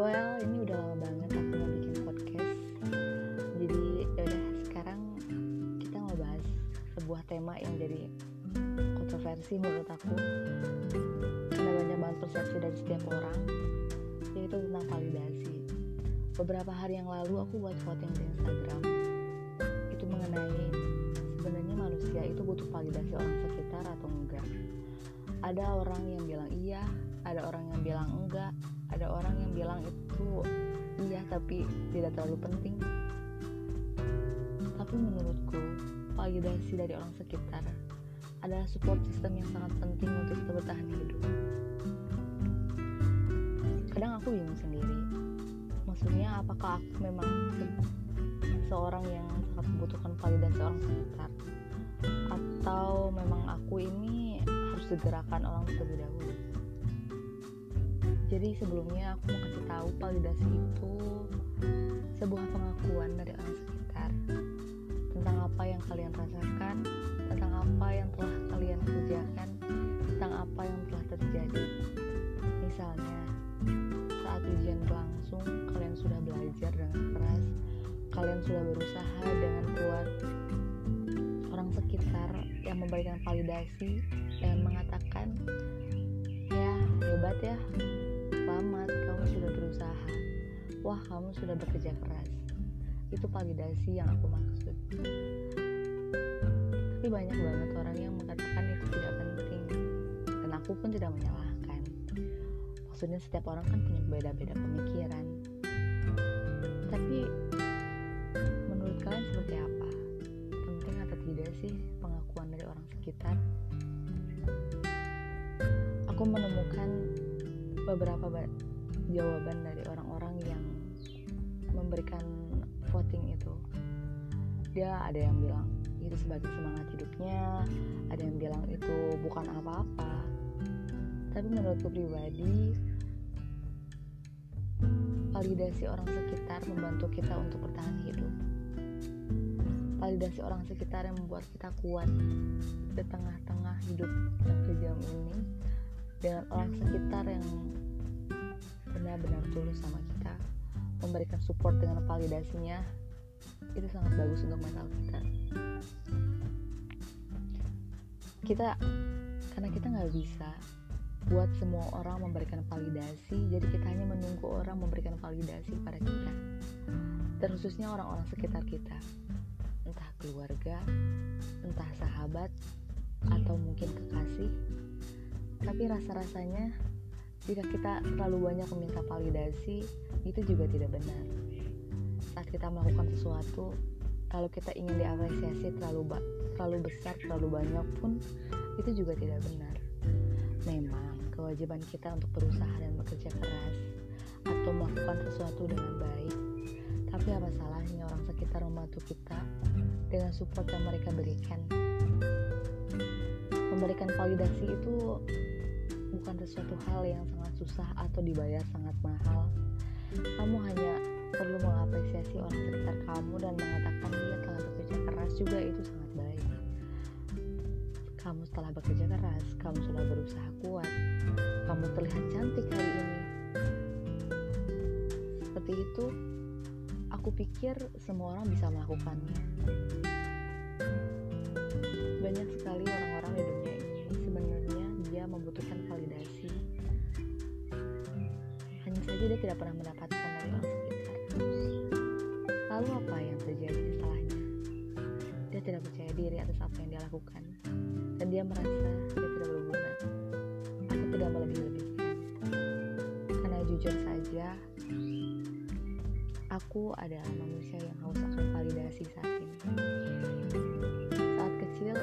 Well, ini udah lama banget aku mau bikin podcast. Jadi yaudah sekarang kita mau bahas sebuah tema yang jadi kontroversi menurut aku. Karena banyak banget persepsi dari setiap orang, yaitu tentang validasi. Beberapa hari yang lalu aku buat voting di Instagram. Itu mengenai sebenarnya manusia itu butuh validasi orang sekitar atau enggak ada orang yang bilang iya ada orang yang bilang enggak ada orang yang bilang itu iya tapi tidak terlalu penting. Tapi menurutku validasi dari orang sekitar adalah support system yang sangat penting untuk kita bertahan hidup. Kadang aku bingung sendiri. Maksudnya apakah aku memang seorang yang sangat membutuhkan validasi orang sekitar? Atau memang aku ini harus segerakan orang terlebih dahulu jadi sebelumnya aku mau kasih tahu validasi itu sebuah pengakuan dari orang sekitar tentang apa yang kalian rasakan tentang apa yang telah kalian kerjakan tentang apa yang telah terjadi. Misalnya saat ujian berlangsung kalian sudah belajar dengan keras kalian sudah berusaha dengan kuat. Orang sekitar yang memberikan validasi dan mengatakan ya hebat ya selamat kamu sudah berusaha. Wah kamu sudah bekerja keras. Itu validasi yang aku maksud. Tapi banyak banget orang yang mengatakan itu tidak penting dan aku pun tidak menyalahkan. Maksudnya setiap orang kan punya beda-beda pemikiran. Tapi menurut kalian seperti apa? Penting atau tidak sih pengakuan dari orang sekitar? Aku menemukan beberapa jawaban dari orang-orang yang memberikan voting itu. Dia ada yang bilang itu sebagai semangat hidupnya ada yang bilang itu bukan apa-apa. Tapi menurutku pribadi validasi orang sekitar membantu kita untuk bertahan hidup. Validasi orang sekitar yang membuat kita kuat di tengah-tengah hidup yang kejam ini dengan orang sekitar yang benar-benar tulus sama kita memberikan support dengan validasinya itu sangat bagus untuk mental kita. Kita karena kita nggak bisa buat semua orang memberikan validasi jadi kita hanya menunggu orang memberikan validasi pada kita. Dan khususnya orang-orang sekitar kita. Entah keluarga entah sahabat atau mungkin kekasih tapi rasa-rasanya jika kita terlalu banyak meminta validasi itu juga tidak benar. Saat kita melakukan sesuatu kalau kita ingin diapresiasi terlalu terlalu besar terlalu banyak pun itu juga tidak benar. Memang kewajiban kita untuk berusaha dan bekerja keras atau melakukan sesuatu dengan baik. Tapi apa salahnya orang sekitar membantu kita dengan support yang mereka berikan? Memberikan validasi itu bukan sesuatu hal yang sangat susah atau dibayar sangat mahal. Kamu hanya perlu mengapresiasi orang sekitar kamu dan mengatakan dia telah bekerja keras juga itu sangat baik. Kamu setelah bekerja keras kamu sudah berusaha kuat kamu terlihat cantik hari ini. Seperti itu aku pikir semua orang bisa melakukannya. Banyak sekali orang-orang di dunia membutuhkan validasi. Hanya saja dia tidak pernah mendapatkan dari orang sekitar. Lalu apa yang terjadi setelahnya? Dia tidak percaya diri atas apa yang dia lakukan. Dan dia merasa dia tidak berguna aku tidak melebih-lebihkan. Karena jujur saja aku adalah manusia yang haus akan validasi saat ini. Saat kecil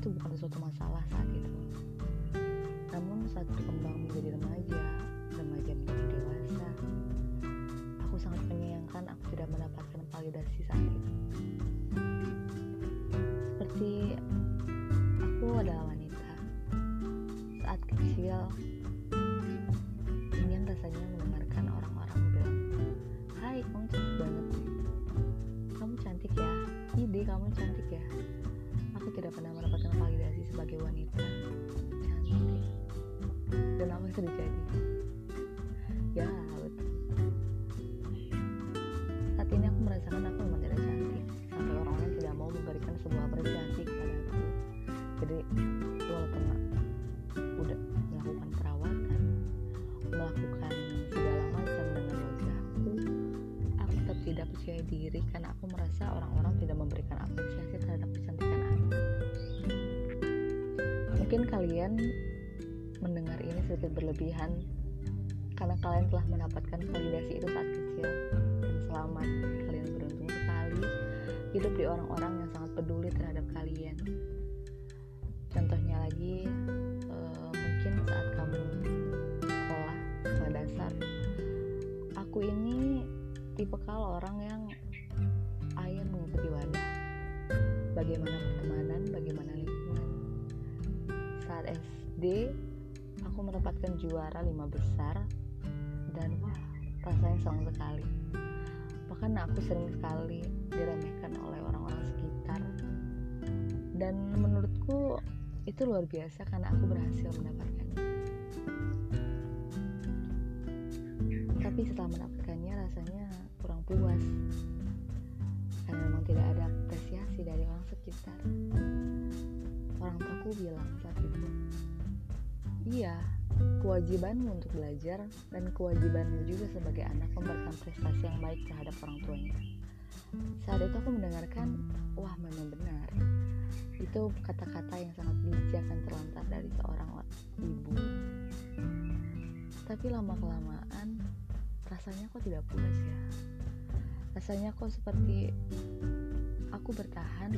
itu bukan suatu masalah saat itu namun saat berkembang menjadi remaja remaja menjadi dewasa aku sangat menyayangkan aku tidak mendapatkan validasi saat itu. Seperti aku adalah wanita saat kecil ingin rasanya mendengarkan orang-orang bilang hai kamu cantik banget. Kamu cantik ya ide kamu cantik ya tidak pernah mendapatkan validasi sebagai wanita. Cantik. Dan apa yang terjadi ya betul. Saat ini aku merasakan aku memang tidak cantik. Sampai orang-orang tidak mau memberikan sebuah apresiasi kepada aku. Jadi walaupun udah melakukan perawatan melakukan segala macam dengan wajahku aku tetap tidak percaya diri karena aku merasa orang-orang tidak memberikan apresiasi terhadap mungkin kalian mendengar ini sedikit berlebihan karena kalian telah mendapatkan validasi itu saat kecil. Dan selamat kalian beruntung sekali. Hidup di orang-orang yang sangat peduli terhadap kalian. Contohnya lagi uh, mungkin saat kamu sekolah sekolah dasar aku ini tipe kalau orang yang air mengikuti wadah. Bagaimana pertemanan bagaimana saat SD aku mendapatkan juara lima besar dan wah rasanya senang sekali. Bahkan aku sering sekali diremehkan oleh orang-orang sekitar. Dan menurutku itu luar biasa karena aku berhasil mendapatkannya. Tapi setelah mendapatkannya rasanya kurang puas. Karena memang tidak ada apresiasi dari orang sekitar orang tuaku bilang saat itu iya kewajibanmu untuk belajar dan kewajibanmu juga sebagai anak memberikan prestasi yang baik terhadap orang tuanya. Saat itu aku mendengarkan, wah memang benar. Itu kata-kata yang sangat bijak dan terlontar dari seorang ibu. Tapi lama-kelamaan rasanya kok tidak puas ya. Rasanya kok seperti aku bertahan,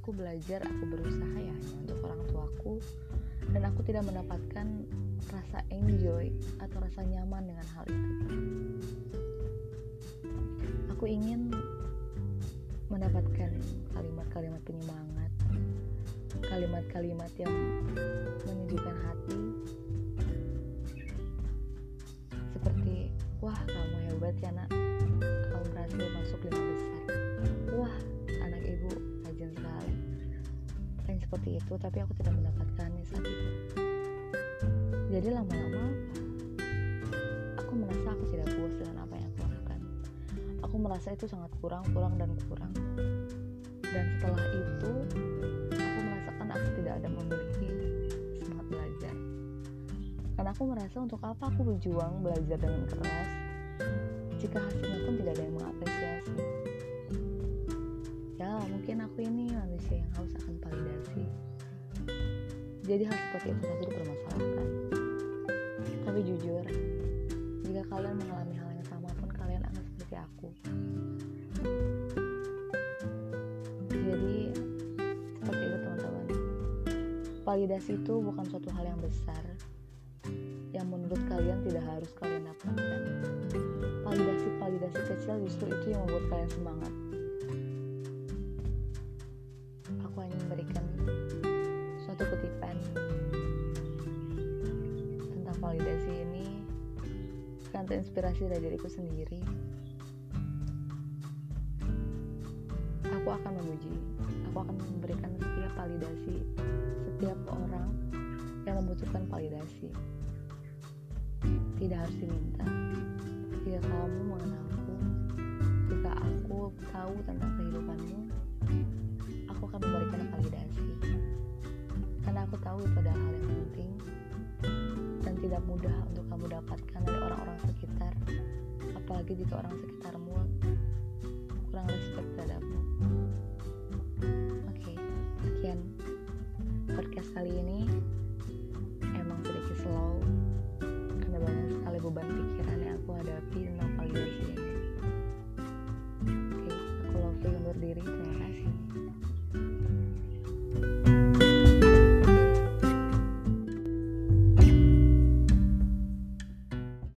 aku belajar, aku berusaha ya untuk orang tuaku dan aku tidak mendapatkan rasa enjoy atau rasa nyaman dengan hal itu. Aku ingin mendapatkan kalimat-kalimat penyemangat, kalimat-kalimat yang menyejukkan hati, seperti "Wah, kamu hebat ya, Nak. Kamu seperti itu, tapi aku tidak mendapatkannya saat itu. Jadi lama-lama aku merasa aku tidak puas dengan apa yang aku lakukan. Aku merasa itu sangat kurang, kurang dan kurang. Dan setelah itu, aku merasakan aku tidak ada memiliki semangat belajar. Karena aku merasa untuk apa aku berjuang belajar dengan keras jika hasilnya pun tidak ada yang mengapresiasi. Ya, mungkin aku ini manusia yang haus akan validasi. Jadi hal seperti itu saja dipermasalahkan. Tapi jujur, jika kalian mengalami hal yang sama pun kalian akan seperti aku. Jadi seperti itu teman-teman. Validasi itu bukan suatu hal yang besar yang menurut kalian tidak harus kalian dapatkan. Validasi-validasi kecil justru itu yang membuat kalian semangat. Memberikan suatu kutipan tentang validasi ini karena terinspirasi dari diriku sendiri. Aku akan memuji, aku akan memberikan setiap validasi setiap orang yang membutuhkan validasi. Tidak harus diminta. Jika kamu mengenalku, jika aku tahu tentang kehidupanmu, aku akan memberikan aku tahu itu adalah hal yang penting dan tidak mudah untuk kamu dapatkan dari orang-orang sekitar apalagi jika orang sekitarmu kurang respect terhadapmu.